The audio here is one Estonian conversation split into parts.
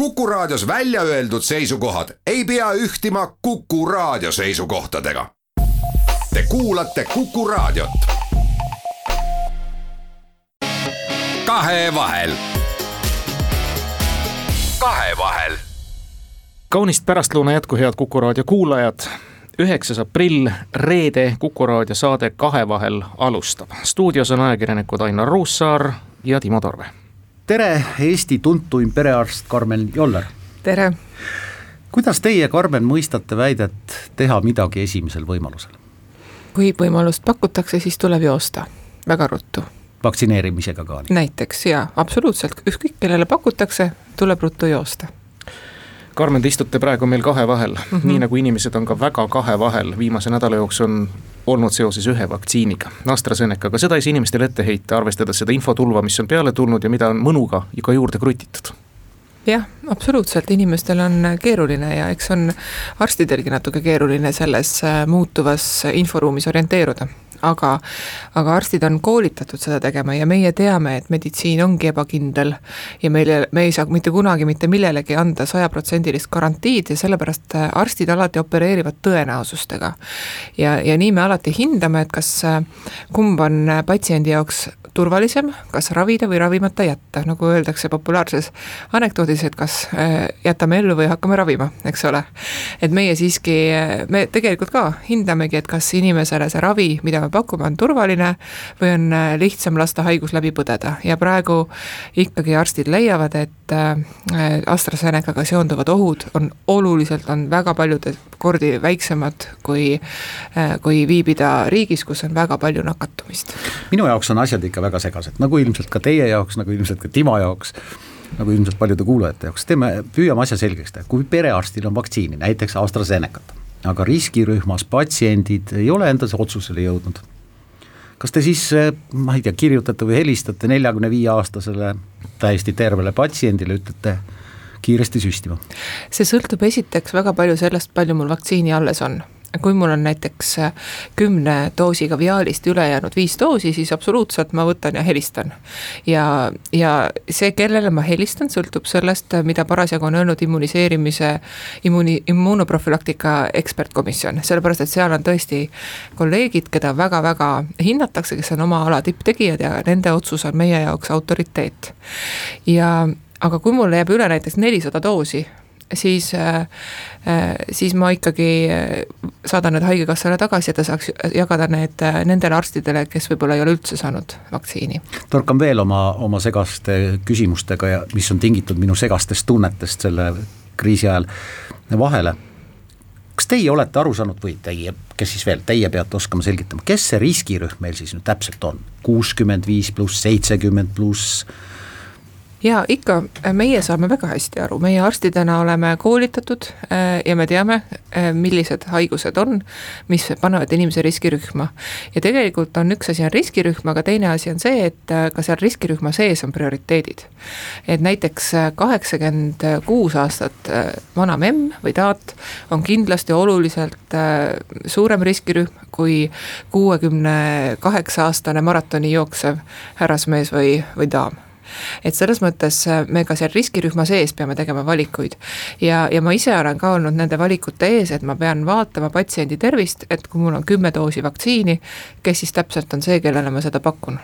Kuku Raadios välja öeldud seisukohad ei pea ühtima Kuku Raadio seisukohtadega. Te kuulate Kuku Raadiot. kahevahel. kahevahel. kaunist pärastlõuna jätku, head Kuku Raadio kuulajad üheksas aprill, reede Kuku raadio saade Kahevahel alustab. stuudios on ajakirjanikud Ainar Ruussaar ja Timo Tarve. Tere, Eesti tuntuim perearst Karmen Joller. tere. kuidas teie, Karmen, mõistate väidet teha midagi esimesel võimalusel? kui võimalust pakutakse, siis tuleb joosta, väga ruttu. vaktsineerimisega ka näiteks jaa, absoluutselt, ükskõik kellele pakutakse, tuleb ruttu joosta Karmen, te istute praegu meil kahe vahel. Mm, -hmm. nii nagu inimesed on ka väga kahe vahel. Viimase nädala jooksul on olnud seoses ühe vaktsiiniga, AstraZenecaga, seda ei saa inimestele ette heita, arvestades seda infotulva, mis on peale tulnud ja mida on mõnuga ka juurde krutitud. Jah, absoluutselt, inimestel on keeruline ja eks on arstidelgi natuke keeruline selles äh, muutuvas inforuumis orienteeruda aga, aga arstid on koolitatud seda tegema ja meie teame, et meditsiin ongi ebakindel. ja meil, me ei saa mitte kunagi mitte millelegi anda sajaprotsendilist garantiid ja sellepärast äh, arstid alati opereerivad tõenäosustega. ja, ja nii me alati hindame, et kas, äh, kumb on patsiendi jaoks turvalisem, kas ravida või ravimata jätta, nagu öeldakse populaarses anekdoodis, et kas äh, jätame ellu või hakkame ravima, eks ole. et meie siiski, me tegelikult ka hindamegi, et kas inimesele see ravi, mida me pakume, on turvaline või on äh, lihtsam lasta haigus läbi põdeda. Ja praegu ikkagi arstid leiavad, et äh, AstraZenecaga seonduvad ohud on oluliselt, on väga paljude kordi väiksemad kui, kui viibida riigis, kus on väga palju nakatumist. minu jaoks on asjad ikka väga segased, nagu ilmselt ka teie jaoks, nagu ilmselt ka Timo jaoks nagu ilmselt paljude kuulajate jaoks, teeme, püüame asja selgeks teha, kui perearstil on vaktsiini, näiteks AstraZenecat, aga riskirühmas patsiendid ei ole endas otsusele jõudnud. kas te siis, ma ei tea, kirjutate või helistate neljakümne viie aastasele täiesti tervele patsiendile, ütlete kiiresti süstima? see sõltub esiteks väga palju sellest, palju mul vaktsiini alles on kui mul on näiteks äh, kümne doosiga viaalist üle jäänud viis doosi, siis absoluutselt ma võtan ja helistan. ja, ja see, kellele ma helistan, sõltub sellest, mida parasjagu on öelnud immuniseerimise, immuuni, immunoprofülaktika ekspertkomisjon, sellepärast et seal on tõesti kolleegid, keda väga-väga hinnatakse, kes on oma ala tipptegijad ja nende otsus on meie jaoks autoriteet. ja aga kui mul jääb üle näiteks nelisada doosi siis, äh, äh, siis ma ikkagi äh, saadan need Haigekassale tagasi, et ta saaks jagada need nendele arstidele, kes võib-olla ei ole üldse saanud vaktsiini. torkan veel oma, oma segaste küsimustega ja mis on tingitud minu segastest tunnetest selle kriisi ajal vahele. kas teie olete aru saanud või teie, kes siis veel, teie peate oskama selgitama, kes see riskirühm meil siis nüüd täpselt on, kuuskümmend viis pluss, seitsekümmend pluss ja ikka, meie saame väga hästi aru, meie arstidena oleme koolitatud äh, ja me teame, äh, millised haigused on, mis panevad inimese riskirühma. ja tegelikult on üks asi on riskirühm, aga teine asi on see, et äh, ka seal riskirühma sees on prioriteedid. et näiteks kaheksakümmend kuus aastat vana memm või taat on kindlasti oluliselt suurem riskirühm kui kuuekümne kaheksa aastane maratoni jooksev härrasmees või, või daam et selles mõttes äh, me ka seal riskirühma sees peame tegema valikuid. ja, ja ma ise olen ka olnud nende valikute ees, et ma pean vaatama patsiendi tervist, et kui mul on kümme doosi vaktsiini, kes siis täpselt on see, kellele ma seda pakun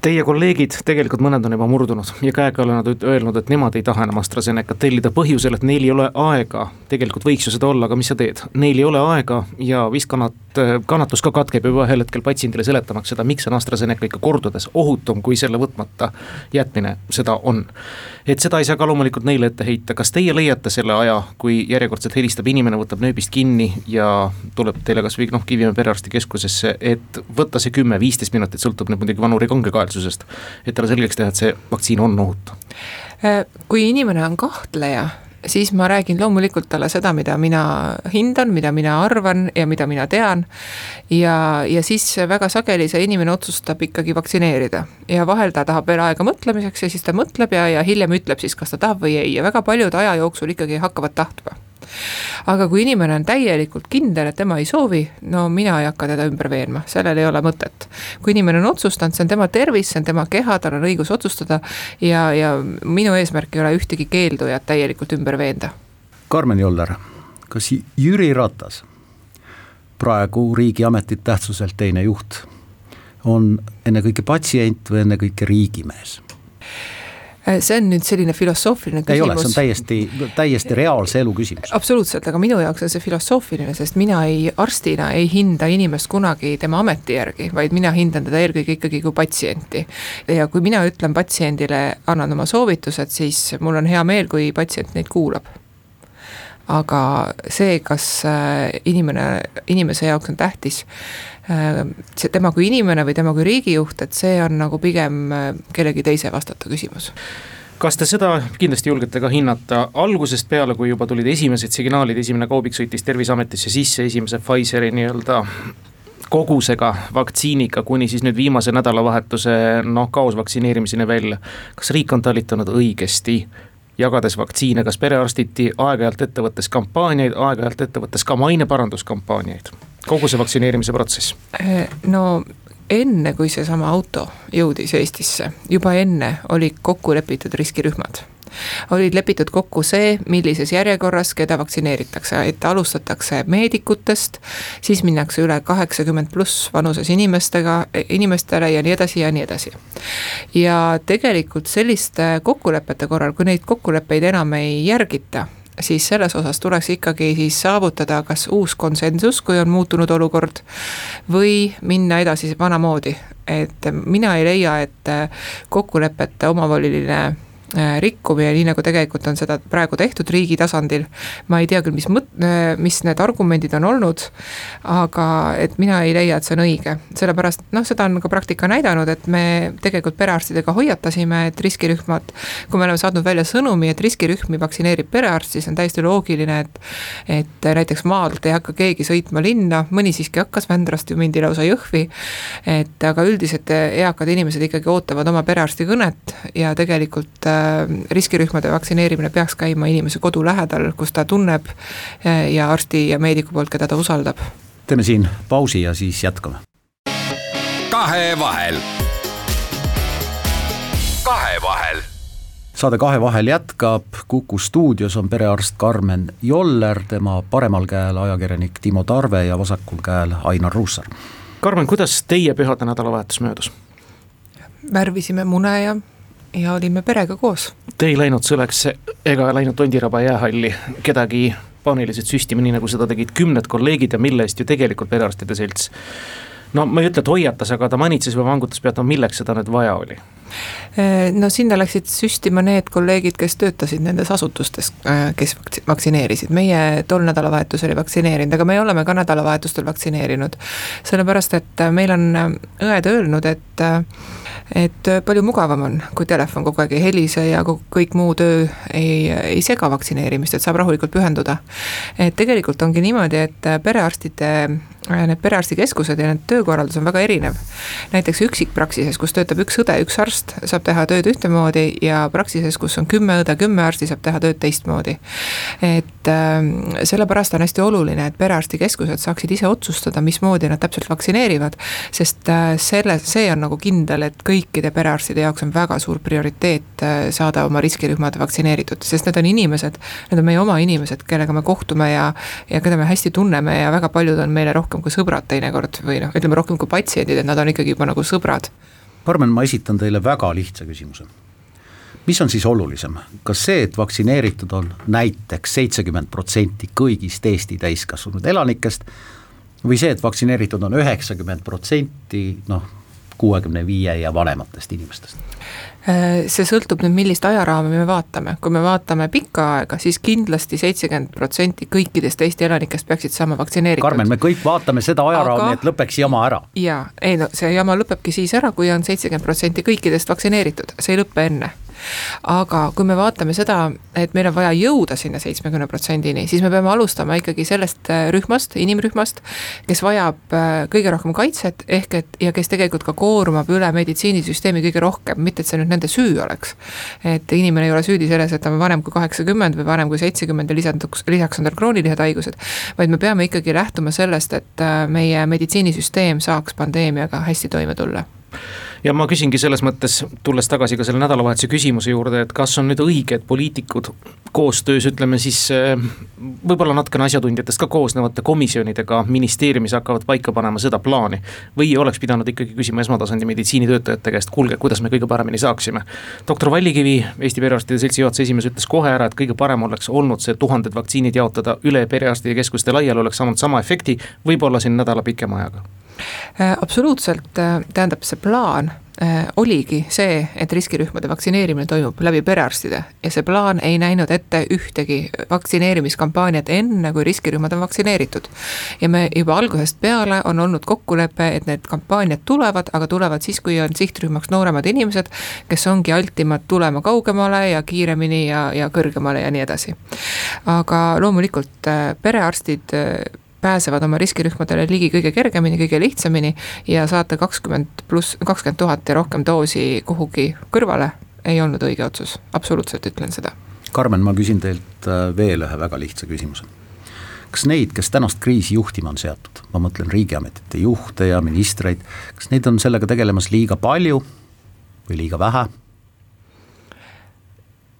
Teie kolleegid, tegelikult mõned on juba murdunud ja käega nad öelnud, et nemad ei taha enam AstraZenecat tellida põhjusel, et neil ei ole aega. tegelikult võiks ju seda olla, aga mis sa teed, neil ei ole aega ja vist kannat-, kannatus ka katkeb juba ühel hetkel patsiendile seletamaks seda, miks on AstraZeneca ikka kordades ohutum, kui selle võtmata jätmine seda on. et seda ei saa ka loomulikult neile ette heita, kas teie leiate selle aja, kui järjekordselt helistab inimene, võtab nööbist kinni ja tuleb teile kasvõi noh, Kivimäe perearstikeskusesse, et võtta see kümme-viisteist minutit, sõltub nüüd muidugi vanuri kangekael reaalsusest, et talle selgeks teha, et see vaktsiin on ohutu? Äh, kui inimene on kahtleja, siis ma räägin loomulikult talle seda, mida mina hindan, mida mina arvan ja mida mina tean. ja, ja siis väga sageli see inimene otsustab ikkagi vaktsineerida ja vahel ta tahab veel aega mõtlemiseks ja siis ta mõtleb ja, ja hiljem ütleb siis, kas ta tahab või ei ja väga paljud aja jooksul ikkagi hakkavad tahtma aga kui inimene on täielikult kindel, et tema ei soovi, no mina ei hakka teda ümber veenma, sellel ei ole mõtet. kui inimene on otsustanud, see on tema tervis, see on tema keha, tal on õigus otsustada ja, ja minu eesmärk ei ole ühtegi keeldujat täielikult ümber veenda. Karmen Joller, kas Jüri Ratas, praegu riigiametit tähtsuselt teine juht, on ennekõike patsient või ennekõike riigimees? Äh, see on nüüd selline filosoofiline küsimus. ei ole, see on täiesti, täiesti reaalse elu küsimus. absoluutselt, aga minu jaoks on see filosoofiline, sest mina ei, arstina ei hinda inimest kunagi tema ameti järgi, vaid mina hindan teda eelkõige ikkagi kui patsienti. ja kui mina ütlen patsiendile, annan oma soovitused, siis mul on hea meel, kui patsient neid kuulab aga see, kas äh, inimene, inimese jaoks on tähtis äh, see tema kui inimene või tema kui riigijuht, et see on nagu pigem äh, kellegi teise vastata küsimus kas te seda kindlasti julgete ka hinnata, algusest peale, kui juba tulid esimesed signaalid, esimene kaubik sõitis Terviseametisse sisse esimese Pfizeri nii-öelda kogusega vaktsiiniga kuni siis nüüd viimase nädalavahetuse noh, kaosvaktsineerimiseni välja. kas riik on talitanud õigesti jagades vaktsiine kas perearstiti, aeg-ajalt ette võttes kampaaniaid, aeg-ajalt ette võttes ka maineparanduskampaaniaid, kogu see vaktsineerimise protsess? Äh, no enne, kui seesama auto jõudis Eestisse, juba enne olid kokku lepitud riskirühmad olid lepitud kokku see, millises järjekorras keda vaktsineeritakse, et alustatakse meedikutest, siis minnakse üle kaheksakümmend pluss vanuses inimestega, inimestele ja nii edasi ja nii edasi. ja tegelikult selliste kokkulepete korral, kui neid kokkuleppeid enam ei järgita, siis selles osas tuleks ikkagi siis saavutada kas uus konsensus, kui on muutunud olukord, või minna edasi vanamoodi. et mina ei leia, et kokkulepete omavoliline rikkumine, nii nagu tegelikult on seda praegu tehtud riigi tasandil. ma ei tea küll, mis mõt-, äh, mis need argumendid on olnud, aga et mina ei leia, et see on õige, sellepärast noh, seda on ka praktika näidanud, et me tegelikult perearstidega hoiatasime, et riskirühmad. kui me oleme saatnud välja sõnumi, et riskirühmi vaktsineerib perearst, siis on täiesti loogiline, et. et näiteks maalt ei hakka keegi sõitma linna, mõni siiski hakkas, Vändrast ju mindi lausa Jõhvi. et aga üldiselt eakad inimesed ikkagi ootavad oma perearsti kõnet ja tegelikult Äh, riskirühmade vaktsineerimine peaks käima inimese kodu lähedal, kus ta tunneb äh, ja arsti ja meediku poolt, keda ta usaldab. teeme siin pausi ja siis jätkame. kahevahel. kahevahel saade Kahevahel jätkab, Kuku stuudios on perearst Karmen Joller, tema paremal käel ajakirjanik Timo Tarve ja vasakul käel Ainar Ruussaar. Karmen, kuidas teie pühade nädalavahetus möödus? värvisime mune ja ja olime perega koos. Te ei läinud sõleks ega läinud Tondiraba jäähalli kedagi paaniliselt süstima, nii nagu seda tegid kümned kolleegid ja mille eest ju tegelikult perearstide selts. No ma ei ütle, et hoiatas, aga ta manitses või vangutas pead, no milleks seda nüüd vaja oli? no sinna läksid süstima need kolleegid, kes töötasid nendes asutustes, äh, kes vaktsineerisid, meie tol nädalavahetusel ei vaktsineerinud, aga me oleme ka nädalavahetustel vaktsineerinud. sellepärast, et meil on õed öelnud, et et äh, palju mugavam on, kui telefon kogu aeg ei helise ja kõik muu töö ei, ei sega vaktsineerimist, et saab rahulikult pühenduda. et tegelikult ongi niimoodi, et äh, perearstide, äh, need perearstikeskused ja need töökorraldus on väga erinev. näiteks üksikpraksises, kus töötab üks õde, üks arst, saab teha tööd ühtemoodi ja praksises, kus on kümme õde, kümme arsti, saab teha tööd teistmoodi. et äh, sellepärast on hästi oluline, et perearstikeskused saaksid ise otsustada, mismoodi nad täpselt vaktsineerivad, sest äh, selle, see on nagu kindel, et kõik kõikide perearstide jaoks on väga suur prioriteet äh, saada oma riskirühmad vaktsineeritud, sest need on inimesed, need on meie oma inimesed, kellega me kohtume ja, ja keda me hästi tunneme ja väga paljud on meile rohkem kui sõbrad teinekord või noh, ütleme rohkem kui patsiendid, et nad on ikkagi juba nagu sõbrad. Karmen, ma esitan teile väga lihtsa küsimuse mis on siis olulisem, kas see, et vaktsineeritud on näiteks seitsekümmend protsenti kõigist Eesti täiskasvanud elanikest või see, et vaktsineeritud on üheksakümmend protsenti noh, kuuekümne viie ja vanematest inimestest? Äh, see sõltub nüüd, millist ajaraami me vaatame, kui me vaatame pikka aega, siis kindlasti seitsekümmend protsenti kõikidest Eesti elanikest peaksid saama vaktsineeritud. Karmen, me kõik vaatame seda ajaraami Aga..., et lõpeks jama ära. jaa, ei no see jama lõpebki siis ära, kui on seitsekümmend protsenti kõikidest vaktsineeritud, see ei lõpe enne aga kui me vaatame seda, et meil on vaja jõuda sinna seitsmekümne protsendini, siis me peame alustama ikkagi sellest äh, rühmast, inimrühmast, kes vajab äh, kõige rohkem kaitset, ehk et ja kes tegelikult ka koormab üle meditsiinisüsteemi kõige rohkem, mitte et see nüüd nende süü oleks. et inimene ei ole süüdi selles, et ta on vanem kui kaheksakümmend või vanem kui seitsekümmend ja lisanduks, lisaks on tal kroonilised haigused, vaid me peame ikkagi lähtuma sellest, et äh, meie meditsiinisüsteem saaks pandeemiaga hästi toime tulla ja ma küsingi selles mõttes, tulles tagasi ka selle nädalavahetuse küsimuse juurde, et kas on nüüd õige, et poliitikud koostöös, ütleme siis eh, võib-olla natukene asjatundjatest ka koosnevate komisjonidega ministeeriumis hakkavad paika panema seda plaani. või oleks pidanud ikkagi küsima esmatasandi meditsiinitöötajate käest, kuulge, kuidas me kõige paremini saaksime. doktor Vallikivi, Eesti Perearstide Seltsi juhatuse esimees ütles kohe ära, et kõige parem oleks olnud see tuhanded vaktsiinid jaotada üle perearstide keskuste laiali, oleks saanud sama efekti, võib-olla siin nädala pikema ajaga absoluutselt, äh, tähendab see plaan oligi see, et riskirühmade vaktsineerimine toimub läbi perearstide ja see plaan ei näinud ette ühtegi vaktsineerimiskampaaniat enne, kui riskirühmad on vaktsineeritud. ja me juba algusest peale on olnud kokkulepe, et need kampaaniad tulevad, aga tulevad siis, kui on sihtrühmaks nooremad inimesed, kes ongi altimad tulema kaugemale ja kiiremini ja, ja kõrgemale ja nii edasi. aga loomulikult perearstid pääsevad oma riskirühmadele ligi kõige kergemini, kõige lihtsamini ja saata kakskümmend pluss, kakskümmend tuhat ja rohkem doosi kuhugi kõrvale ei olnud õige otsus, absoluutselt ütlen seda. Karmen, ma küsin teilt äh, veel ühe väga lihtsa küsimuse. kas neid, kes tänast kriisi juhtima on seatud, ma mõtlen riigiametite juhte ja ministreid, kas neid on sellega tegelemas liiga palju või liiga vähe?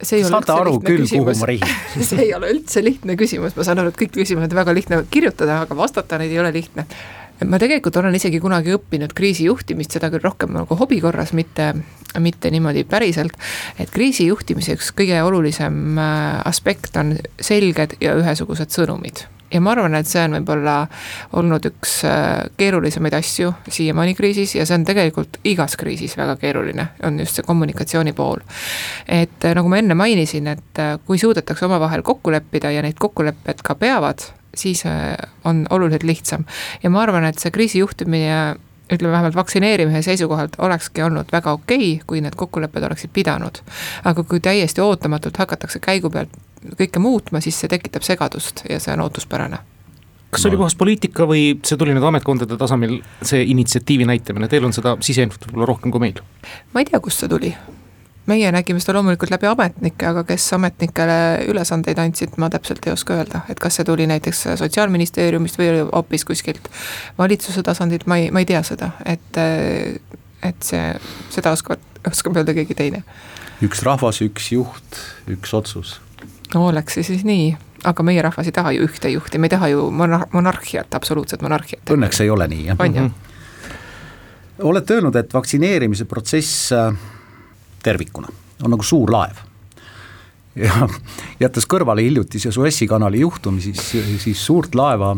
See ei ole saate aru küll, kuhu ma rihin see ei ole üldse lihtne küsimus, ma saan aru, et kõik küsimused on väga lihtne kirjutada, aga vastata neid ei ole lihtne. ma tegelikult olen isegi kunagi õppinud kriisijuhtimist, seda küll rohkem nagu hobi korras, mitte, mitte niimoodi päriselt. et kriisijuhtimise üks kõige olulisem äh, aspekt on selged ja ühesugused sõnumid ja ma arvan, et see on võib-olla olnud üks äh, keerulisemaid asju siiamaani kriisis ja see on tegelikult igas kriisis väga keeruline, on just see kommunikatsiooni pool. et äh, nagu ma enne mainisin, et äh, kui suudetakse omavahel kokku leppida ja neid kokkulepped ka peavad, siis on oluliselt lihtsam. ja ma arvan, et see kriisijuhtimine ütleme vähemalt vaktsineerimise seisukohalt olekski olnud väga okei okay,, kui need kokkulepped oleksid pidanud. aga kui täiesti ootamatult hakatakse käigu pealt kõike muutma, siis see tekitab segadust ja see on ootuspärane kas see oli puhas poliitika või see tuli nüüd ametkondade tasemel, see initsiatiivi näitamine, teil on seda siseinfot võib-olla rohkem kui meil? ma ei tea, kust see tuli. meie nägime seda loomulikult läbi ametnike, aga kes ametnikele ülesandeid andsid, ma täpselt ei oska öelda, et kas see tuli näiteks sotsiaalministeeriumist või hoopis kuskilt valitsuse tasandilt, ma ei, ma ei tea seda, et, et see, seda oskavad, oskab öelda keegi teine. üks rahvas, üks juht, üks otsus no oleks see siis nii, aga meie rahvas ei taha ju ühte juhti, me ei taha ju monar-, monarhiat, absoluutset monarhiat. Õnneks ei ole nii, jah. on jah. Mhm. olete öelnud, et vaktsineerimise protsess äh, tervikuna on nagu suur laev. ja jättes kõrvale hiljutise Suessi kanali juhtumi, siis, siis suurt laeva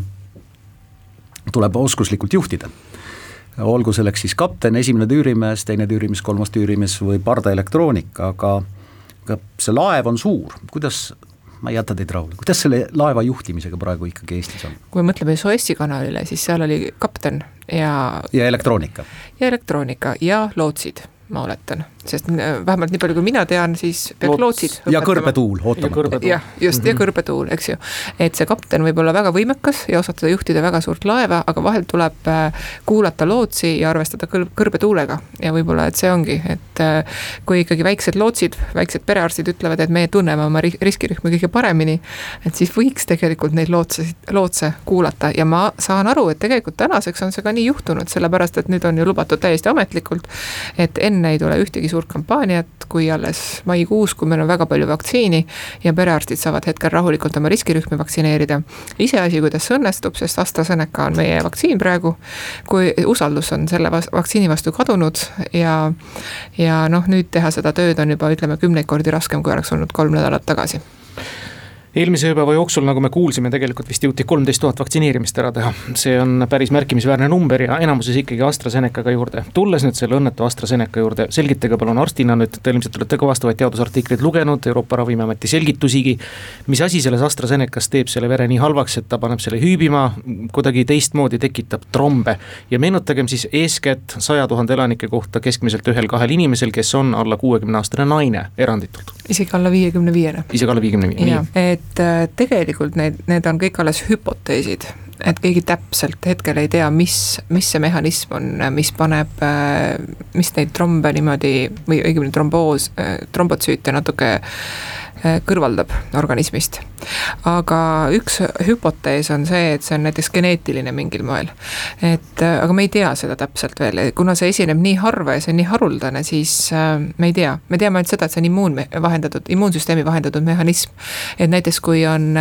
tuleb oskuslikult juhtida olgu selleks siis kapten, esimene tüürimees, teine tüürimees, kolmas tüürimees või pardaelektroonika, aga aga see laev on suur, kuidas ma ei jäta teid rahule, kuidas selle laeva juhtimisega praegu ikkagi Eestis on? kui me mõtleme Suessi kanalile, siis seal oli kapten ja ja elektroonika. ja elektroonika ja lootsid, ma oletan sest äh, vähemalt nii palju, kui mina tean, siis peaks lootsid ja kõrbetuul, ootamatu. jah, just mm, -hmm. ja mhm. kõrbetuul, eks ju. et see kapten võib olla väga võimekas ja osata juhtida väga suurt laeva, aga vahel tuleb äh, kuulata lootsi ja arvestada kõr-, kõrbetuulega. ja võib-olla, et see ongi, et äh, kui ikkagi väiksed lootsid, väiksed perearstid ütlevad, et meie tunneme oma riskirühmi kõige paremini, et siis võiks tegelikult neid lootse, lootse kuulata ja ma saan aru, et tegelikult tänaseks on see ka nii juhtunud, sellepärast et nüüd on ju lubatud täiesti ametlikult, et enne ei tule ühtegi suurt kampaaniat, kui alles maikuus, kui meil on väga palju vaktsiini ja perearstid saavad hetkel rahulikult oma riskirühmi vaktsineerida. iseasi, kuidas see õnnestub, sest AstraZeneca on meie vaktsiin praegu, kui usaldus on selle vaktsiini vastu kadunud ja, ja noh, nüüd teha seda tööd on juba ütleme kümneid kordi raskem, kui oleks olnud kolm nädalat tagasi eelmise ööpäeva jooksul, nagu me kuulsime, tegelikult vist jõuti kolmteist tuhat vaktsineerimist ära teha. see on päris märkimisväärne number ja enamuses ikkagi AstraZenecaga juurde. tulles nüüd selle õnnetu AstraZeneca juurde, selgitage palun arstina nüüd, te ilmselt olete ka vastavaid teadusartikleid lugenud, Euroopa Ravimiameti selgitusigi. mis asi selles AstraZenecas teeb selle vere nii halvaks, et ta paneb selle hüübima, kuidagi teistmoodi tekitab trombe. ja meenutagem siis eeskätt saja tuhande elanike kohta keskmiselt ühel-kahel inimesel, kes on alla kuuekümne aastane naine, eranditult. isegi alla viiekümne viiene. isegi alla viiekümne viiene, nii et äh, tegelikult need, need on kõik alles hüpoteesid, et keegi täpselt hetkel ei tea, mis, mis see mehhanism on, mis paneb, äh, mis neid trombe niimoodi või õigemini tromboos, äh, trombotsüüte natuke Äh, kõrvaldab organismist. aga üks hüpotees on see, et see on näiteks geneetiline mingil moel. et äh, aga me ei tea seda täpselt veel, kuna see esineb nii harva ja see on nii haruldane, siis äh, me ei tea, me teame ainult seda, et see on immuun vahendatud, immuunsüsteemi vahendatud mehhanism. et näiteks kui on,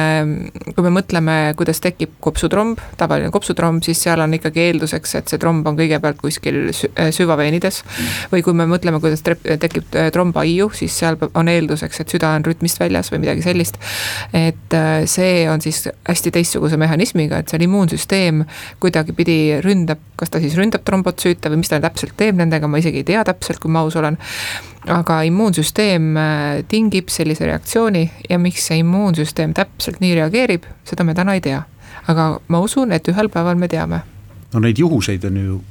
kui me mõtleme, kuidas tekib kopsutromb, tavaline kopsutromb, siis seal on ikkagi eelduseks, et see tromb on kõigepealt kuskil süvaveenides. või kui me mõtleme, kuidas tekib tromb aiu, siis seal on eelduseks, et süda on rütmis rütmist väljas või midagi sellist. et äh, see on siis hästi teistsuguse mehhanismiga, et seal immuunsüsteem kuidagipidi ründab, kas ta siis ründab trombotsüüte või mis ta täpselt teeb nendega, ma isegi ei tea täpselt, kui ma aus olen. aga immuunsüsteem äh, tingib sellise reaktsiooni ja miks see immuunsüsteem täpselt nii reageerib, seda me täna ei tea. aga ma usun, et ühel päeval me teame. no neid juhuseid on ju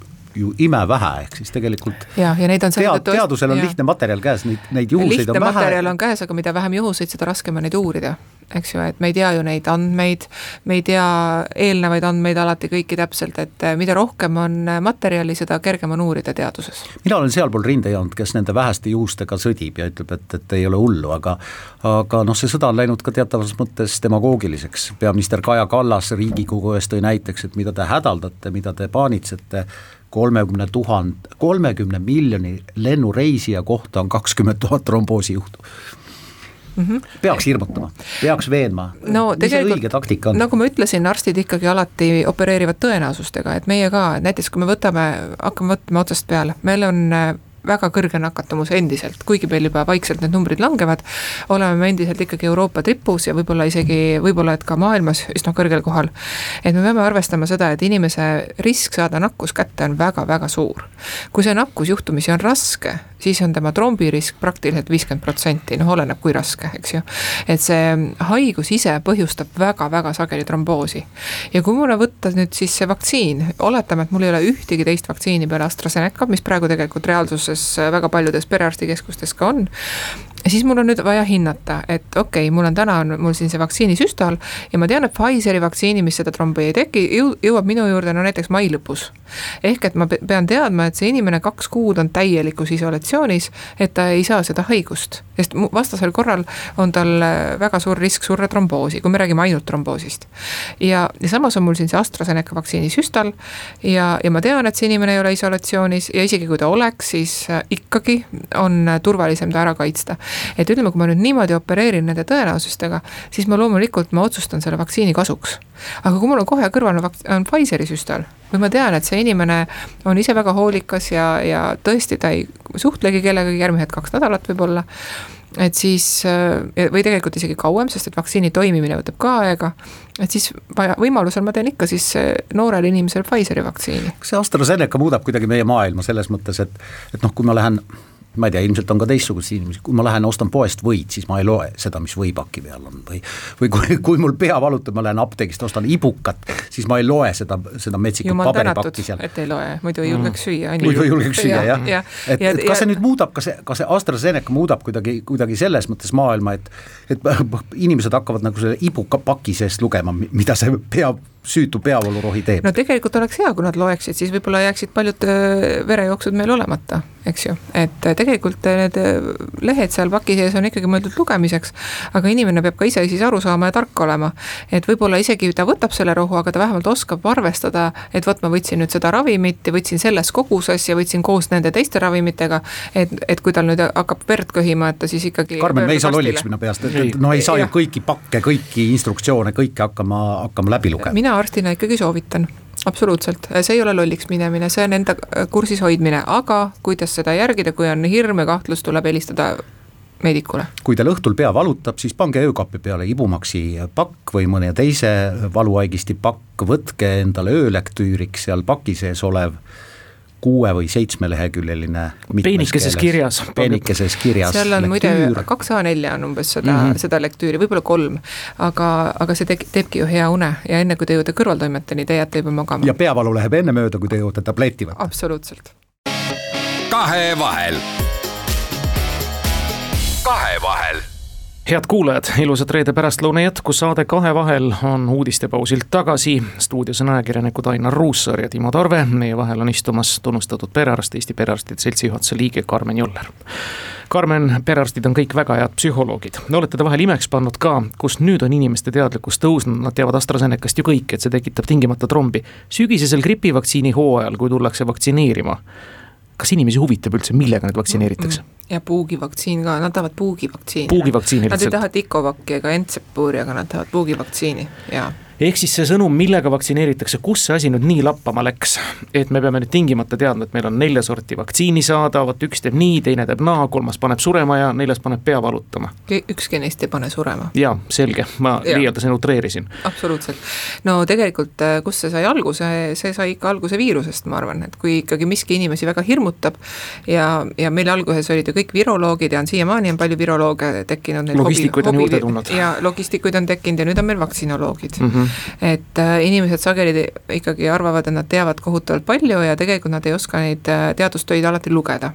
ju imevähe, ehk siis tegelikult ja, ja neid on tead, teadusel on ja. lihtne materjal käes, neid, neid juhuseid lihtne on vähe. materjal on käes, aga mida vähem juhuseid, seda raskem on neid uurida eks ju, et me ei tea ju neid andmeid, me ei tea eelnevaid andmeid alati kõiki täpselt, et eh, mida rohkem on materjali, seda kergem on uurida teaduses. mina olen sealpool rindejoont, kes nende väheste juhustega sõdib ja ütleb, et, et ei ole hullu, aga aga noh, see sõda on läinud ka teatavas mõttes demagoogiliseks, peaminister Kaja Kallas Riigikogu ees tõi näiteks, et mida te hädaldate, mida te paanitsete, kolmekümne tuhande, kolmekümne miljoni lennureisija kohta on kakskümmend tuhat tromboosijuhtu mm. -hmm. peaks hirmutama, peaks veenma no,, mis see õige taktika on? nagu ma ütlesin, arstid ikkagi alati opereerivad tõenäosustega, et meie ka, näiteks kui me võtame, hakkame võtma otsast peale, meil on väga kõrge nakatumus endiselt, kuigi meil juba vaikselt need numbrid langevad, oleme me endiselt ikkagi Euroopa tipus ja võib-olla isegi, võib-olla et ka maailmas üsna kõrgel kohal. et me peame arvestama seda, et inimese risk saada nakkus kätte on väga-väga suur. kui see nakkus juhtumisi on raske, siis on tema trombirisk praktiliselt viiskümmend protsenti, noh oleneb, kui raske, eks ju. et see haigus ise põhjustab väga-väga sageli tromboosi. ja kui mulle võtta nüüd siis see vaktsiin, oletame, et mul ei ole ühtegi teist vaktsiini peale AstraZeneca, mis praegu tegelikult reaalsuses tegevuses väga paljudes perearstikeskustes ka on siis mul on nüüd vaja hinnata, et okei okay,, mul on täna on mul siin see vaktsiinisüstal ja ma tean, et Pfizeri vaktsiini, mis seda trombi ei teki, jõuab minu juurde no näiteks mai lõpus. ehk et ma pean teadma, et see inimene kaks kuud on täielikus isolatsioonis, et ta ei saa seda haigust, sest vastasel korral on tal äh, väga suur risk surra tromboosi, kui me räägime ainult tromboosist. ja, ja samas on mul siin see AstraZeneca vaktsiinisüstal ja, ja ma tean, et see inimene ei ole isolatsioonis ja isegi kui ta oleks, siis äh, ikkagi on turvalisem ta ära kaitsta et ütleme, kui ma nüüd niimoodi opereerin nende tõenäosustega, siis ma loomulikult, ma otsustan selle vaktsiini kasuks. aga kui mul on kohe kõrval on Pfizeri süstal või ma tean, et see inimene on ise väga hoolikas ja, ja tõesti, ta ei suhtlegi kellegagi järgmised kaks nädalat võib-olla et siis või tegelikult isegi kauem, sest et vaktsiini toimimine võtab ka aega. et siis vaja, võimalusel ma teen ikka siis noorele inimesele Pfizeri vaktsiini. kas see AstraZeneca muudab kuidagi meie maailma selles mõttes, et, et noh, kui ma lähen ma ei tea, ilmselt on ka teistsuguseid inimesi, kui ma lähen ostan poest võit, siis ma ei loe seda, mis võipaki peal on või või kui, kui mul pea valutab, ma lähen apteegist, ostan ibukat, siis ma ei loe seda, seda metsikut paberipakki seal. et ei loe, muidu ei julgeks süüa. muidu ei julgeks süüa jah ja, ja., et, et kas see nüüd muudab, kas see, kas see AstraZeneca muudab kuidagi, kuidagi selles mõttes maailma, et et inimesed hakkavad nagu selle ibukapaki seest lugema, mida see pea süütu peavoolurohi teeb. no tegelikult oleks hea, kui nad loeksid, siis võib-olla jääksid paljud äh, verejooksud meil olemata, eks ju. et äh, tegelikult äh, need lehed seal paki sees on ikkagi mõeldud lugemiseks, aga inimene peab ka ise siis aru saama ja tark olema. et võib-olla isegi ta võtab selle rohu, aga ta vähemalt oskab arvestada, et vot ma võtsin nüüd seda ravimit ja võtsin selles koguses ja võtsin koos nende teiste ravimitega, et, et kui tal nüüd hakkab verd köhima, et ta siis ikkagi Karmen, me ei saa lolliks minna peast, et no ei saa ju kõiki pakke, kõiki instruktsioone, kõike hakkama, hakkama läbi lugema mina arstina ikkagi soovitan absoluutselt, see ei ole lolliks minemine, see on enda kursis hoidmine, aga kuidas seda järgida, kui on hirm ja kahtlus, tuleb helistada meedikule. kui teil õhtul pea valutab, siis pange öökapi peale Ibumaxi pakk või mõne teise valuvaigisti pakk, võtke endale öölektüüriks seal paki sees olev kuue või seitsmeleheküljeline. peenikeses kirjas. peenikeses kirjas. seal on muide kaks A4 on umbes seda mm, -hmm. seda lektüüri, võib-olla kolm. aga, aga see tegi, teebki ju hea une ja enne kui te jõuate kõrvaltoimeteni, te jääte juba magama. ja peavalu läheb enne mööda, kui te jõuate tableti võtta. absoluutselt. kahevahel. kahevahel head kuulajad, ilusat reede pärastlõuna jätku, saade Kahevahel on uudistepausilt tagasi. stuudios on ajakirjanikud Ainar Ruussaar ja Timo Tarve, meie vahel on istumas tunnustatud perearst, Eesti Perearstide Seltsi juhatuse liige Karmen Joller. Karmen, perearstid on kõik väga head psühholoogid, olete te vahel imeks pannud ka, kus nüüd on inimeste teadlikkus tõusnud, nad teavad AstraZenecast ju kõik, et see tekitab tingimata trombi. sügisesel gripivaktsiini hooajal, kui tullakse vaktsineerima kas inimesi huvitab üldse, millega neid vaktsineeritakse mm? -mm. ja puugivaktsiin ka, nad tahavad puugivaktsiini. puugivaktsiini lihtsalt? Nad ei taha Tikovaki ega Entsepuri, aga nad tahavad puugivaktsiini, jaa ehk siis see sõnum, millega vaktsineeritakse, kus see asi nüüd nii lappama läks, et me peame nüüd tingimata teadma, et meil on nelja sorti vaktsiini saada, vot üks teeb nii, teine teeb naa, kolmas paneb surema ja neljas paneb pea valutama. ükski neist ei pane surema. jaa, selge, ma liialdasin, utreerisin. absoluutselt. no tegelikult, äh, kust see sai alguse, see sai ikka alguse viirusest, ma arvan, et kui ikkagi miski inimesi väga hirmutab ja, ja meil alguses olid ju kõik viroloogid ja on siiamaani on palju virolooge tekkinud. logistikuid on juurde tulnud. ja logistikuid on tekkinud ja nüüd on meil vaktsinoloogid mm. -hmm et äh, inimesed sageli ikkagi arvavad, et nad teavad kohutavalt palju ja tegelikult nad ei oska neid äh, teadustöid alati lugeda.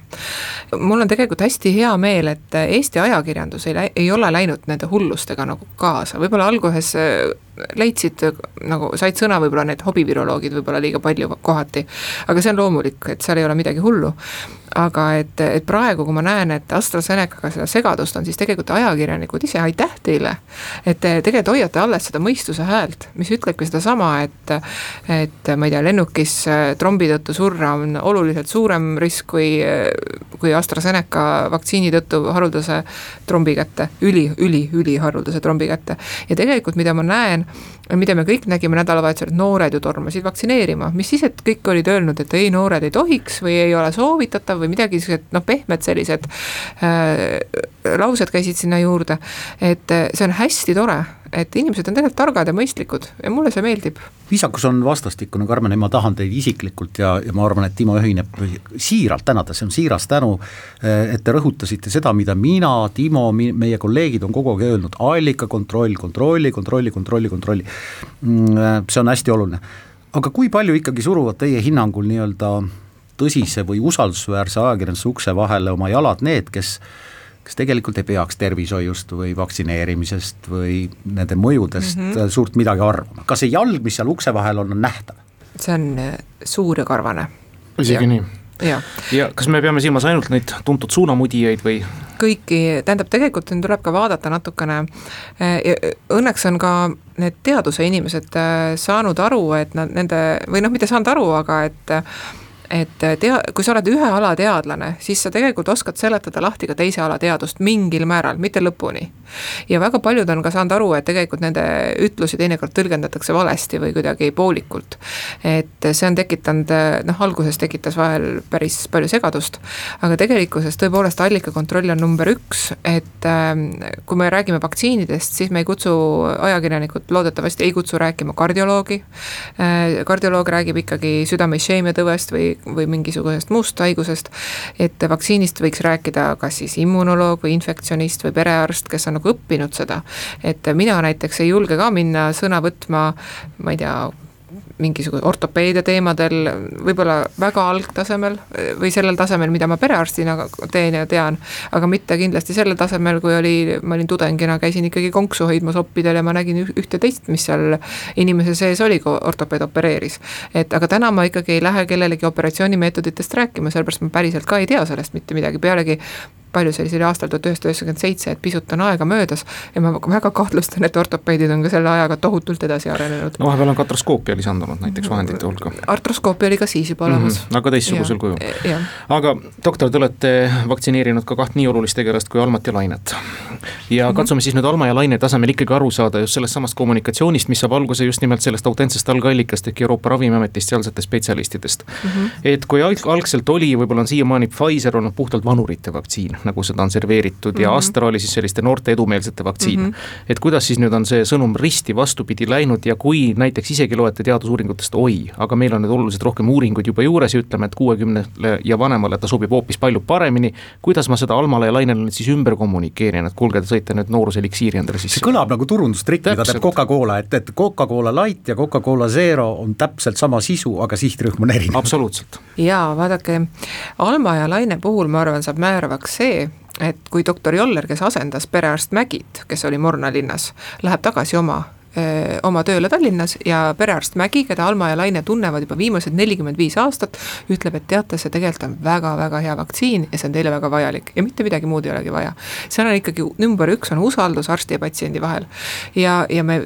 mul on tegelikult hästi hea meel, et Eesti ajakirjandus ei, ei ole läinud nende hullustega nagu kaasa, võib-olla alguses äh, leidsid nagu, said sõna võib-olla need hobiviroloogid võib-olla liiga palju kohati. aga see on loomulik, et seal ei ole midagi hullu. Aga et, et praegu, kui ma näen, et AstraZenecaga seda segadust on, siis tegelikult ajakirjanikud ise, aitäh teile. et te tegelikult hoiate alles seda mõistuse häält, mis ütlebki sedasama, et, et ma ei tea, lennukis trombi tõttu surra on oluliselt suurem risk kui, kui AstraZeneca vaktsiini tõttu haruldase trombi kätte, üli, üli, üliharuldase trombi kätte. ja tegelikult, mida ma näen, mida me kõik nägime nädalavahetusel, et noored ju tormasid vaktsineerima, mis siis, et kõik olid öelnud, et ei, noored ei tohiks või ei ole soovitatav või midagi siuksed noh, pehmed sellised äh, laused käisid sinna juurde. et äh, see on hästi tore, et inimesed on tegelikult targad ja mõistlikud ja mulle see meeldib. viisakus on vastastikune, Karmen, ma tahan teid isiklikult ja, ja ma arvan, et Timo ühineb siiralt tänada, see on siiras tänu, äh, et te rõhutasite seda, mida mina, Timo, meie kolleegid on kogu aeg öelnud, allikakontroll, kontrolli, kontrolli, kontrolli, kontrolli. Mm, äh, see on hästi oluline. aga kui palju ikkagi suruvad teie hinnangul nii-öelda tõsise või usaldusväärse ajakirjanduse ukse vahele oma jalad need, kes kes tegelikult ei peaks tervishoiust või vaktsineerimisest või nende mõjudest mm -hmm. suurt midagi arvama, kas see jalg, mis seal ukse vahel on, on nähtav? see on äh, suur ja karvane. isegi nii? ja, ja kas me peame silmas ainult neid tuntud suunamudijaid või? kõiki, tähendab, tegelikult tuleb ka vaadata natukene, äh, õnneks on ka need teaduse inimesed saanud aru, et nad nende, või noh, mitte saanud aru, aga et et tea-, kui sa oled ühe ala teadlane, siis sa tegelikult oskad seletada lahti ka teise ala teadust mingil määral, mitte lõpuni ja väga paljud on ka saanud aru, et tegelikult nende ütlusi teinekord tõlgendatakse valesti või kuidagi poolikult. et see on tekitanud, noh, alguses tekitas vahel päris palju segadust, aga tegelikkuses tõepoolest allikakontroll on number üks, et ähm, kui me räägime vaktsiinidest, siis me ei kutsu, ajakirjanikud loodetavasti ei kutsu rääkima kardioloogi, äh, kardioloog räägib ikkagi südame-išeemiatõvest või, või mingisugusest muust haigusest, et vaktsiinist võiks rääkida kas siis immunoloog või infektsionist või perearst, kes on nagu õppinud seda. et mina näiteks ei julge ka minna sõna võtma, ma ei tea, mingisuguse ortopeedia teemadel, võib-olla väga algtasemel või sellel tasemel, mida ma perearstina teen ja tean. aga mitte kindlasti sellel tasemel, kui oli, ma olin tudengina, käisin ikkagi konksu hoidmas oppidel ja ma nägin ühte teist, mis seal inimese sees oli, kui ortopeed opereeris. et aga täna ma ikkagi ei lähe kellelegi operatsioonimeetoditest rääkima, sellepärast ma päriselt ka ei tea sellest mitte midagi, pealegi palju see oli, see oli aastal tuhat üheksasada üheksakümmend seitse, et pisut on aega möödas ja ma väga kahtlustan, et ortopeedid on ka selle ajaga tohutult edasi arenenud. no vahepeal on katroskoopia lisandunud näiteks vahendite hulka. artroskoopia oli ka siis juba olemas mm. -hmm, aga teistsugusel kujul. aga doktor, te olete vaktsineerinud ka kaht nii olulist tegelast kui Almat ja Lainet. ja mm -hmm. katsume siis nüüd Alma ja Laine tasemel ikkagi aru saada just sellest samast kommunikatsioonist, mis saab alguse just nimelt sellest autentsest algallikast ehk Euroopa Ravimiametist, sealsetest spetsialistidest mm. -hmm. et kui alg algselt oli, võib-olla on siiamaani Pfizer olnud puhtalt vanurite vaktsiin nagu seda on serveeritud mm -hmm. ja mhm. Astra oli siis selliste noorte edumeelsete vaktsiin mm. -hmm. et kuidas siis nüüd on see sõnum risti vastupidi läinud ja kui näiteks isegi loete teadusuuringutest, oi, aga meil on nüüd oluliselt rohkem uuringuid juba juures ja ütleme, et kuuekümnele ja vanemale ta sobib hoopis palju paremini, kuidas ma seda Almale ja Lainele nüüd siis ümber kommunikeerin, et kuulge, te sõite nüüd nooruseliksiiri endale sisse? see kõlab nagu turundustrikk, mida teeb Coca-Cola, et, et Coca-Cola Light ja Coca-Cola Zero on täpselt sama sisu, aga sihtrühm on erinev. absoluutselt. jaa, vaadake, Alma ja Laine puhul ma arvan, saab määravaks see, et kui doktor Joller, kes asendas perearst Mägit, kes oli Morna linnas, läheb tagasi oma oma tööle Tallinnas ja perearst Mägi, keda Alma ja Laine tunnevad juba viimased nelikümmend viis aastat, ütleb, et teate, see tegelikult on väga-väga hea vaktsiin ja see on teile väga vajalik ja mitte midagi muud ei olegi vaja. seal on ikkagi number üks on usaldus arsti ja patsiendi vahel. ja, ja me,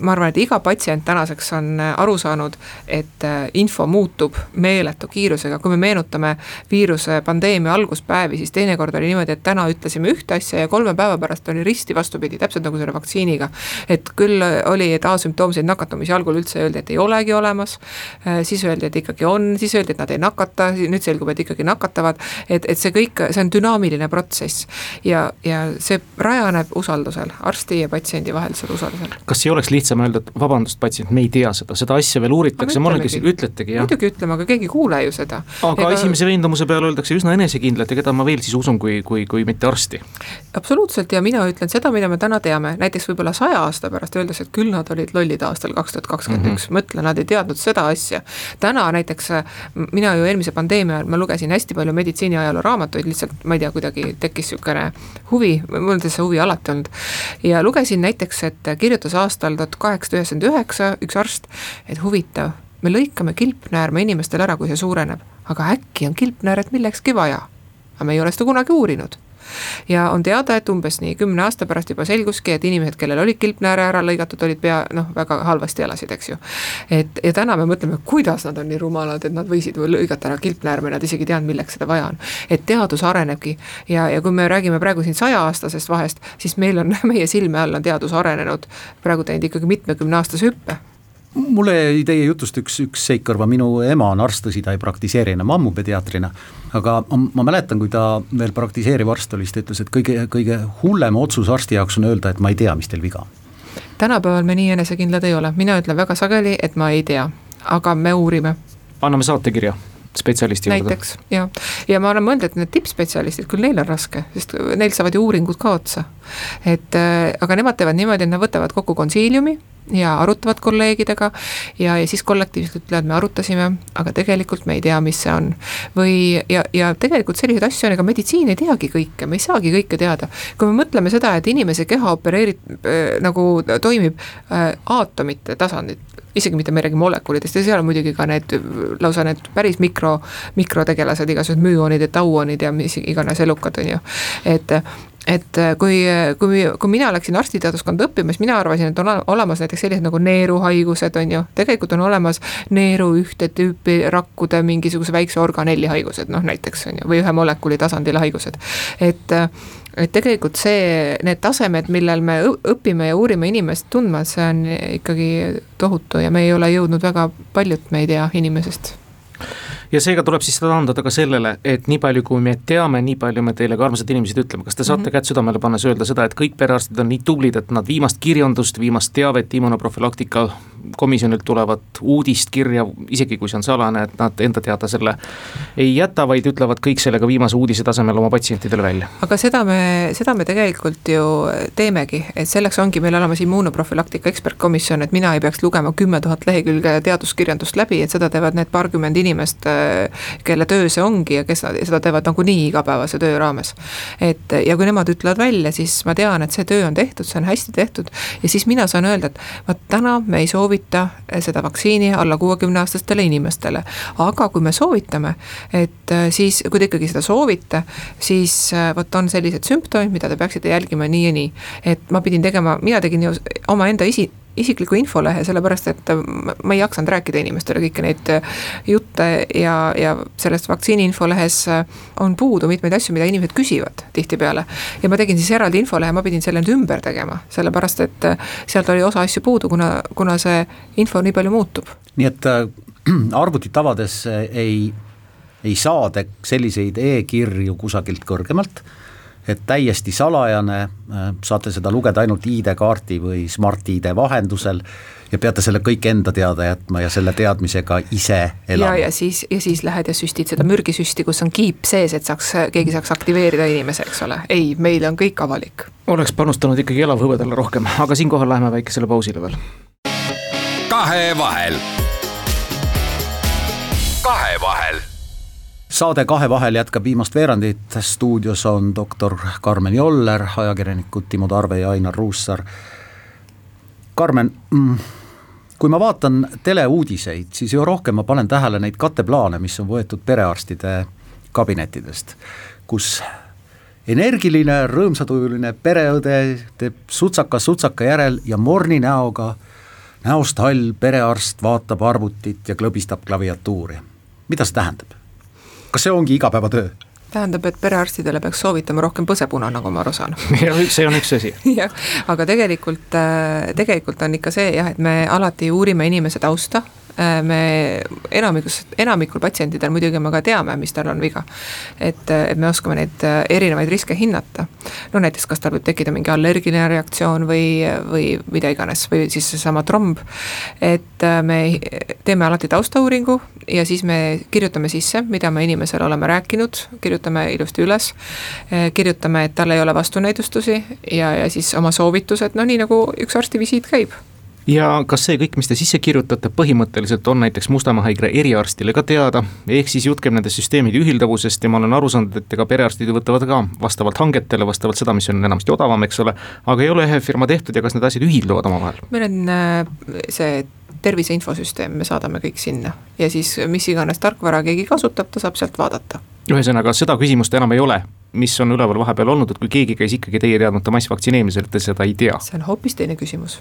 ma arvan, et iga patsient tänaseks on aru saanud, et info muutub meeletu kiirusega, kui me meenutame viiruse pandeemia alguspäevi, siis teinekord oli niimoodi, et täna ütlesime ühte asja ja kolme päeva pärast oli risti vastupidi, täpselt nagu selle vaktsiiniga. et küll oli, et asümptoomseid nakatumisi algul üldse öeldi, et ei olegi olemas. Äh, siis öeldi, et ikkagi on, siis öeldi, et nad ei nakata, nüüd selgub, et ikkagi nakatavad. et, et see kõik, see on dünaamiline protsess ja, ja see rajaneb usaldusel, arsti ja patsiendi vahelisel usaldusel. kas ei oleks lihtsam öelda, et vabandust, patsient, me ei tea seda, seda asja veel uuritakse, mõnelgi ütletegi jah. muidugi ütleme, aga keegi ei kuule ju seda. aga Ega... esimese veendumuse peale öeldakse üsna enesekindlalt ja keda ma veel siis usun, kui, kui, kui mitte arsti. absoluutselt ja mina ütlen seda, mida me täna teame, näiteks võib-olla saja aasta pärast öeldakse, et küll küll nad olid lollid aastal kaks tuhat kakskümmend üks, mhm. mõtle, nad ei teadnud seda asja. täna näiteks mina ju eelmise pandeemia ajal, ma lugesin hästi palju meditsiiniajaloo raamatuid, lihtsalt ma ei tea, kuidagi tekkis niisugune huvi, mul on see huvi alati olnud. ja lugesin näiteks, et kirjutas aastal tuhat kaheksasada üheksakümmend üheksa üks arst, et huvitav, me lõikame kilpnäärme inimestel ära, kui see suureneb, aga äkki on kilpnääret millekski vaja. aga me ei ole seda kunagi uurinud ja on teada, et umbes nii kümne aasta pärast juba selguski, et inimesed, kellel olid kilpnääre ära lõigatud, olid pea noh, väga halvasti elasid, eks ju. et ja täna me mõtleme, kuidas nad on nii rumalad, et nad võisid lõigata ära kilpnäärme, nad isegi ei teadnud, milleks seda vaja on. et teadus arenebki ja, ja kui me räägime praegu siin sajaaastasest vahest, siis meil on, meie silme all on teadus arenenud praegu teinud ikkagi mitmekümneaastase hüppe mulle jäi teie jutust üks, üks seik kõrva, minu ema on arst, tõsi, ta ei praktiseeri enam ammu pediaatrina. aga ma, mäletan, kui ta veel praktiseeriv arst oli, siis ta ütles, et kõige, kõige hullem otsus arsti jaoks on öelda, et ma ei tea, mis teil viga on. tänapäeval me nii enesekindlad ei ole, mina ütlen väga sageli, et ma ei tea, aga me uurime. anname saatekirja spetsialisti juurde. näiteks jah, ja ma olen mõelnud, et need tippspetsialistid, küll neil on raske, sest neil saavad ju uuringud ka otsa. et äh, aga nemad teevad niimoodi, et nad võtavad kokku konsiiliumi ja arutavad kolleegidega ja, ja siis kollektiivselt ütlevad, me arutasime, aga tegelikult me ei tea, mis see on. või, ja, ja tegelikult selliseid asju on, ega meditsiin ei teagi kõike, me ei saagi kõike teada. kui me mõtleme seda, et inimese keha opereerib äh,, nagu toimib äh, aatomite tasandil, isegi mitte me ei räägi molekulidest ja seal on muidugi ka need lausa need päris mikro, mikrotegelased, igasugused müoonid ja tauonid ja mis iganes elukad, on ju, et et kui, kui, kui mina läksin arstiteaduskonda õppima, siis mina arvasin, et on olemas näiteks sellised nagu neeruhaigused, on ju. tegelikult on olemas neeru ühte tüüpi rakkude mingisuguse väikse organelli haigused, noh näiteks on ju, või ühe molekuli tasandil haigused. et et tegelikult see, need tasemed, millel me õpime ja uurime inimest tundma, see on ikkagi tohutu ja me ei ole jõudnud väga paljut, me ei tea inimesest ja seega tuleb siis seda taandada ka sellele, et nii palju, kui me teame, nii palju me teile ka armsad inimesed ütleme, kas te saate mm -hmm. kätt südamele pannes öelda seda, et kõik perearstid on nii tublid, et nad viimast kirjandust, viimast teavet immunoprofülaktika komisjonilt tulevat uudist kirja, isegi kui see on salane, et nad enda teada selle ei jäta, vaid ütlevad kõik sellega viimase uudise tasemel oma patsientidele välja. aga seda me, seda me tegelikult ju teemegi, et selleks ongi meil olemas immunoprofülaktika ekspertkomisjon, et mina ei peaks lugema kümme tuhat lehekülge teaduskirjandust läbi, et seda teevad need paarkümmend inimest kelle töö see ongi ja kes seda teevad nagunii igapäevase töö raames. et ja kui nemad ütlevad välja, siis ma tean, et see töö on tehtud, see on hästi tehtud ja siis mina saan öelda, et vot täna me ei soovita seda vaktsiini alla kuuekümne aastastele inimestele. aga kui me soovitame, et siis, kui te ikkagi seda soovite, siis vot on sellised sümptomid, mida te peaksite jälgima nii ja nii. et ma pidin tegema, mina tegin ju omaenda isi-, isikliku infolehe, sellepärast et ma ei jaksanud rääkida inimestele kõiki neid jutte ja, ja sellest vaktsiini infolehes on puudu mitmeid asju, mida inimesed küsivad tihtipeale. ja ma tegin siis eraldi infolehe, ma pidin selle nüüd ümber tegema, sellepärast et sealt oli osa asju puudu, kuna, kuna see info nii palju muutub. nii et äh, arvutit avades ei, ei saa te selliseid e-kirju kusagilt kõrgemalt et täiesti salajane, saate seda lugeda ainult ID-kaardi või Smart-ID vahendusel ja peate selle kõik enda teada jätma ja selle teadmisega ise elama. ja, ja siis, ja siis lähed ja süstid seda mürgisüsti, kus on kiip sees, et saaks, keegi saaks aktiveerida inimese, eks ole, ei, meil on kõik avalik. oleks panustanud ikkagi elavhõbedale rohkem, aga siinkohal läheme väikesele pausile veel. kahevahel. kahevahel saade Kahevahel jätkab viimast veerandit, stuudios on doktor Karmen Joller, ajakirjanikud Timo Tarve ja Ainar Ruussaar. Karmen mm,, kui ma vaatan teleuudiseid, siis üha rohkem ma panen tähele neid katteplaane, mis on võetud perearstide kabinettidest, kus energiline, rõõmsatujuline pereõde teeb sutsaka sutsaka järel ja morni näoga, näost hall perearst vaatab arvutit ja klõbistab klaviatuuri. mida see tähendab? Kas see ongi igapäevatöö? tähendab, et perearstidele peaks soovitama rohkem põsepuna, nagu ma aru saan. see on üks asi. jah, aga tegelikult, äh, tegelikult on ikka see jah, et me alati uurime inimese tausta me enamikus, enamikul patsientidel muidugi me ka teame, mis tal on viga. et, et me oskame neid äh, erinevaid riske hinnata. no näiteks, kas tal võib tekkida mingi allergiline reaktsioon või, või mida iganes, või siis seesama tromb. et äh, me teeme alati taustauuringu ja siis me kirjutame sisse, mida me inimesele oleme rääkinud, kirjutame ilusti üles. kirjutame, et tal ei ole vastunäidustusi ja, ja siis oma soovitused, no nii nagu üks arstivisiit käib ja kas see kõik, mis te sisse kirjutate, põhimõtteliselt on näiteks Mustamäe haigla eriarstile ka teada, ehk siis jutt käib nende süsteemide ühildavusest ja ma olen aru saanud, et ega perearstid võtavad ka vastavalt hangetele, vastavalt seda, mis on enamasti odavam, eks ole, aga ei ole ühe firma tehtud ja kas need asjad ühilduvad omavahel? meil on äh, see tervise infosüsteem, me saadame kõik sinna ja siis mis iganes tarkvara keegi kasutab, ta saab sealt vaadata. ühesõnaga, seda küsimust enam ei ole, mis on üleval vahepeal olnud, et kui keegi käis ikkagi teie teadmata massvaktsineerimisel, te seda ei tea? see on hoopis teine küsimus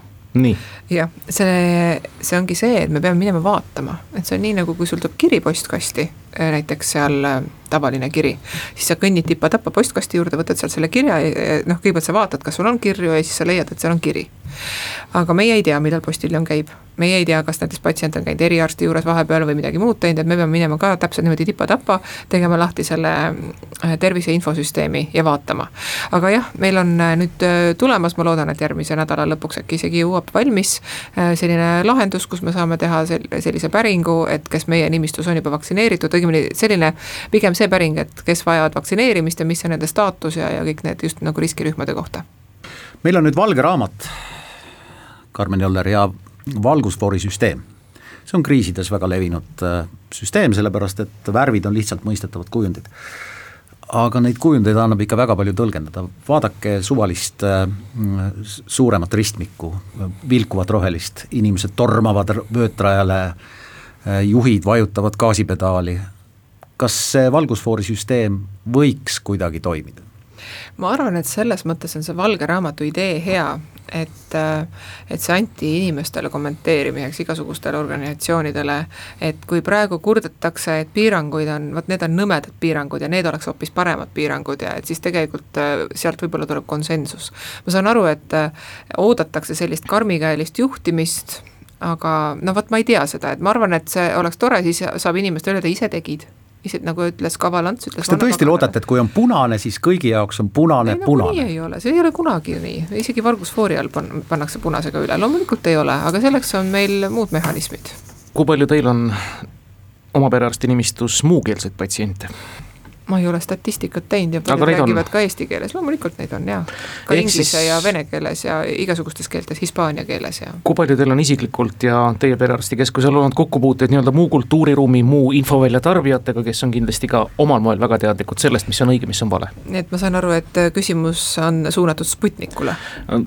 jah, see, see ongi see, et me peame minema vaatama, et see on nii nagu, kui sul tuleb kiri postkasti, äh, näiteks seal äh, tavaline kiri. siis sa kõnnid tipa-tapa postkasti juurde, võtad sealt selle kirja ja noh, kõigepealt sa vaatad, kas sul on kirju ja siis sa leiad, et seal on kiri. aga meie ei tea, millal postiljon käib, meie ei tea, kas näiteks patsient on käinud eriarsti juures vahepeal või midagi muud teinud, et me peame minema ka täpselt niimoodi tipa-tapa, tegema lahti selle äh, tervise infosüsteemi ja vaatama. aga jah, meil on nüüd tulemas, ma loodan, et järgmise nädala lõpuks äkki isegi jõuab valmis äh, selline lahendus, kus me saame teha sel-, sellise päringu, et kes meie nimistus on juba vaktsineeritud, õigemini selline pigem see päring, et kes vajavad vaktsineerimist ja mis on nende staatus ja, ja kõik need just nagu riskirühmade kohta. meil on nüüd valge raamat, Karmen Joller, ja valgusfoorisüsteem see on kriisides väga levinud äh, süsteem, sellepärast et värvid on lihtsalt mõistetavad kujundid aga neid kujundeid annab ikka väga palju tõlgendada, vaadake suvalist äh, suuremat ristmikku, vilkuvat rohelist, inimesed tormavad vöötrajale äh,, juhid vajutavad gaasipedaali. kas see valgusfoorisüsteem võiks kuidagi toimida? ma arvan, et selles mõttes on see valge raamatu idee hea, et, et see anti inimestele kommenteerimiseks, igasugustele organisatsioonidele, et kui praegu kurdetakse, et piiranguid on, vot need on nõmedad piirangud ja need oleks hoopis paremad piirangud ja et siis tegelikult äh, sealt võib-olla tuleb konsensus. ma saan aru, et äh, oodatakse sellist karmikäelist juhtimist, aga no vot, ma ei tea seda, et ma arvan, et see oleks tore, siis saab inimestele öelda, ise tegid ise nagu ütles Kaval Ants, ütles kas te tõesti loodate, et kui on punane, siis kõigi jaoks on punane, punane? ei ole, see ei ole kunagi nii, isegi valgusfoori all pan-, pannakse punasega üle, loomulikult ei ole, aga selleks on meil muud mehhanismid. kui palju teil on oma perearsti nimistus muukeelseid patsiente? Ma ei ole statistikat teinud ja paljud räägivad on. ka eesti keeles, loomulikult neid on jaa. ka Ehk inglise siis... ja vene keeles ja igasugustes keeltes, hispaania keeles ja. kui palju teil on isiklikult ja teie perearstikeskusel olnud kokkupuuteid nii-öelda muu kultuuriruumi, muu infovälja tarbijatega, kes on kindlasti ka omal moel väga teadlikud sellest, mis on õige, mis on vale? nii et ma saan aru, et küsimus on suunatud Sputnikule.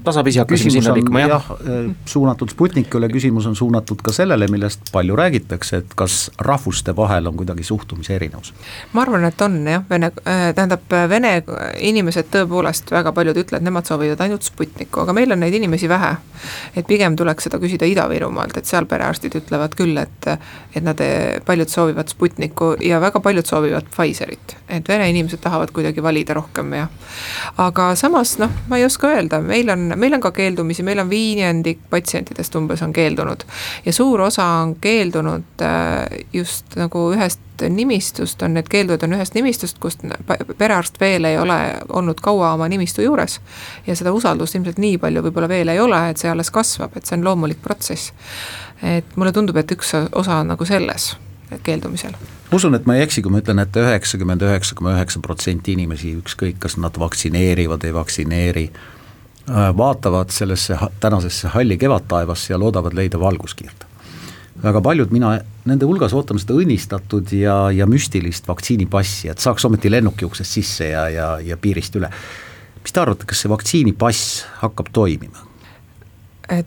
tasapisi hakkasime sinna liikuma, jah. jah, äh, suunatud Sputnikule, küsimus on suunatud ka sellele, millest palju räägitakse, et kas rahvuste vahel on kuidagi suhtumise erinevus? ma arvan, et on jah, vene, äh, tähendab vene inimesed tõepoolest, väga paljud ütlevad, nemad soovivad ainult Sputnikku, aga meil on neid inimesi vähe. et pigem tuleks seda küsida Ida-Virumaalt, et seal perearstid ütlevad küll, et, et nad, paljud soovivad Sputnikku ja väga paljud soovivad Pfizerit. et vene inimesed tahavad kuidagi valida rohkem ja. aga samas noh, ma ei oska öelda, meil on, meil on ka keeldumisi, meil on viiendik patsientidest umbes on keeldunud. ja suur osa on keeldunud äh, just nagu ühest nimistust, on need keeldujad on ühest nimistust, kust perearst veel ei ole olnud kaua oma nimistu juures. ja seda usaldust ilmselt nii palju võib-olla veel ei ole, et see alles kasvab, et see on loomulik protsess. et mulle tundub, et üks osa on nagu selles keeldumisel. ma usun, et ma ei eksi, kui ma ütlen et, et üheksakümmend üheksa koma üheksa protsenti inimesi, ükskõik, kas nad vaktsineerivad, ei vaktsineeri, äh, vaatavad sellesse tänasesse halli kevadtaevasse ja loodavad leida valguskiirde. Väga paljud, mina nende hulgas ootan seda õnnistatud ja, ja müstilist vaktsiinipassi, et saaks ometi lennuki uksest sisse ja, ja, ja piirist üle. mis te arvate, kas see vaktsiinipass hakkab toimima?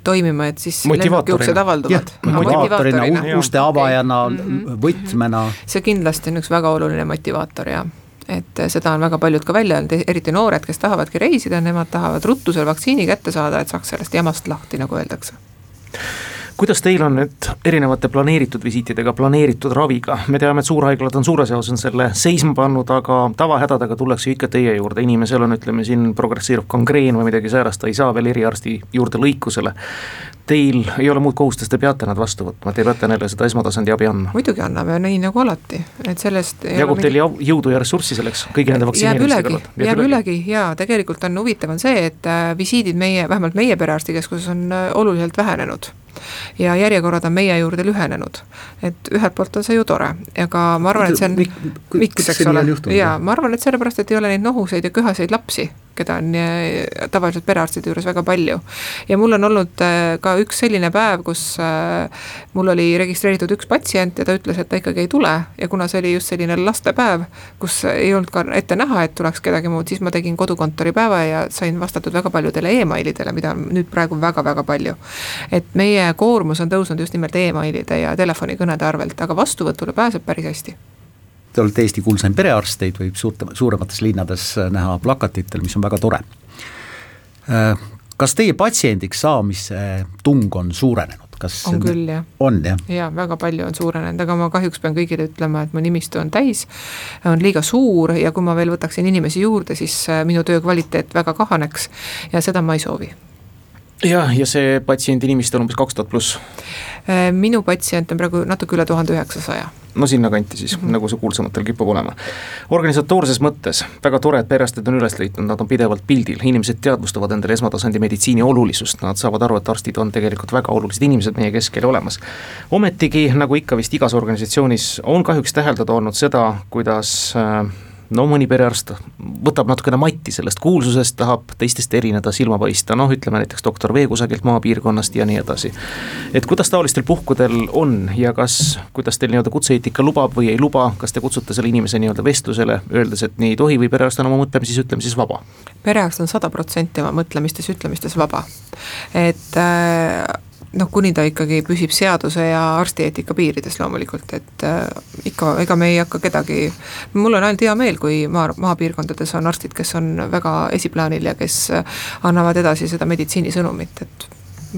toimima, et siis lennukiuksed avalduvad. motivaatorina, uste avajana mm, -hmm. võtmena. see kindlasti on üks väga oluline motivaator ja et seda on väga paljud ka välja öelnud, eriti noored, kes tahavadki reisida, nemad tahavad ruttu selle vaktsiini kätte saada, et saaks sellest jamast lahti, nagu öeldakse kuidas teil on nüüd erinevate planeeritud visiitidega, planeeritud raviga, me teame, et suurhaiglad on suures osas on selle seisma pannud, aga tavahädadega tullakse ikka teie juurde, inimesel on, ütleme siin progresseeruv kangreen või midagi säärast, ta ei saa veel eriarsti juurde lõikusele. Teil ei ole muud kohustust, te peate nad vastu võtma, te peate neile seda esmatasandi abi andma. muidugi anname, nii nagu alati, et sellest jagub teil mingi... jõudu ja ressurssi selleks kõigi nende vaktsineerimise kõrval? jääb ülegi ja tegelikult on huvitav on see, et äh, visiidid meie, vähemalt meie perearstikeskuses on äh, oluliselt vähenenud ja järjekorrad on meie juurde lühenenud. et ühelt poolt on see ju tore, aga ma arvan, et see on, miks, eks ole, jaa, ma arvan, et sellepärast, et ei ole neid nohuseid ja köhaseid lapsi keda on äh, tavaliselt perearstide juures väga palju. ja mul on olnud äh, ka üks selline päev, kus äh, mul oli registreeritud üks patsient ja ta ütles, et ta ikkagi ei tule ja kuna see oli just selline lastepäev, kus ei olnud ka ette näha, et tuleks kedagi muud, siis ma tegin kodukontori päeva ja sain vastatud väga paljudele emailidele, mida on nüüd praegu väga-väga palju. et meie koormus on tõusnud just nimelt emailide ja telefonikõnede arvelt, aga vastuvõtule pääseb päris hästi te olete Eesti kuulsaim perearst, teid võib suurte, suuremates linnades äh, näha plakatitel, mis on väga tore. Äh, kas teie patsiendiks saamise tung on suurenenud? kas on küll jah. on jah? jaa, väga palju on suurenenud, aga ma kahjuks pean kõigile ütlema, et mu nimistu on täis, on liiga suur ja kui ma veel võtaksin inimesi juurde, siis äh, minu töö kvaliteet väga kahaneks ja seda ma ei soovi jah, ja see patsiendi nimistu on umbes kaks tuhat pluss? minu patsient on praegu natuke üle tuhande üheksasaja no sinnakanti siis mm, -hmm. nagu see kuulsamatel kipub olema. organisatoorses mõttes väga tore, et perearstid on üles leidnud, nad on pidevalt pildil, inimesed teadvustavad endale esmatasandi meditsiini olulisust, nad saavad aru, et arstid on tegelikult väga olulised inimesed meie keskel olemas. ometigi, nagu ikka vist igas organisatsioonis, on kahjuks täheldada olnud seda, kuidas äh, no mõni perearst võtab natukene matti sellest kuulsusest, tahab teistest erineda, silma paista, noh, ütleme näiteks doktor V kusagilt maapiirkonnast ja nii edasi. et kuidas taolistel puhkudel on ja kas, kuidas teil nii-öelda kutse-eetika lubab või ei luba, kas te kutsute selle inimese nii-öelda vestlusele, öeldes, et nii ei tohi või perearst on oma mõtlemises, ütlemises vaba? perearst on sada protsenti oma mõtlemistes, ütlemistes vaba, et äh noh, kuni ta ikkagi püsib seaduse ja arstieetika piirides loomulikult, et äh, ikka, ega me ei hakka kedagi, mul on ainult hea meel, kui maa, maapiirkondades on arstid, kes on väga esiplaanil ja kes äh, annavad edasi seda meditsiinisõnumit, et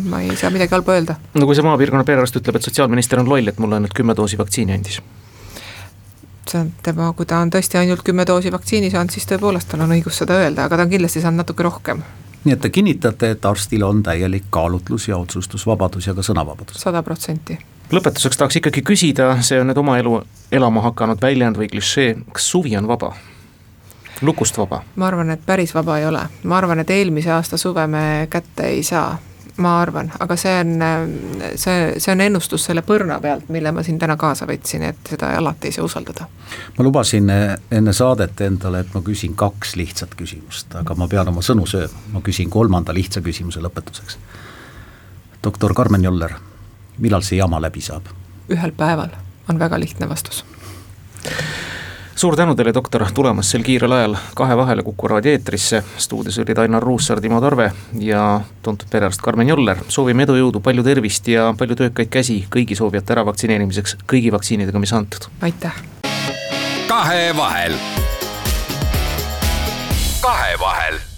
ma ei saa midagi halba öelda. no kui see maapiirkonna perearst ütleb, et sotsiaalminister on loll, et mulle ainult kümme doosi vaktsiini andis see on tema, kui ta on tõesti ainult kümme doosi vaktsiini saanud, siis tõepoolest tal on õigus seda öelda, aga ta on kindlasti saanud natuke rohkem nii et te kinnitate, et arstil on täielik kaalutlus ja otsustusvabadus ja ka sõnavabadus? sada protsenti. lõpetuseks tahaks ikkagi küsida, see on nüüd oma elu elama hakanud väljend või klišee, kas suvi on vaba? lukust vaba? ma arvan, et päris vaba ei ole, ma arvan, et eelmise aasta suve me kätte ei saa ma arvan, aga see on, see, see on ennustus selle põrna pealt, mille ma siin täna kaasa võtsin, et seda alati ei saa usaldada. ma lubasin enne saadet endale, et ma küsin kaks lihtsat küsimust, aga ma pean oma sõnu sööma, ma küsin kolmanda lihtsa küsimuse lõpetuseks. doktor Karmen Joller, millal see jama läbi saab? ühel päeval, on väga lihtne vastus suur tänu teile, doktor, tulemast sel kiirel ajal Kahe vahele Kuku raadio eetrisse. stuudios olid Ainar Ruussaar, Timo Tarve ja tuntud perearst Karmen Joller. soovime edu, jõudu, palju tervist ja palju töökaid käsi kõigi soovijate äravaktsineerimiseks kõigi vaktsiinidega, mis antud. aitäh. kahevahel. kahevahel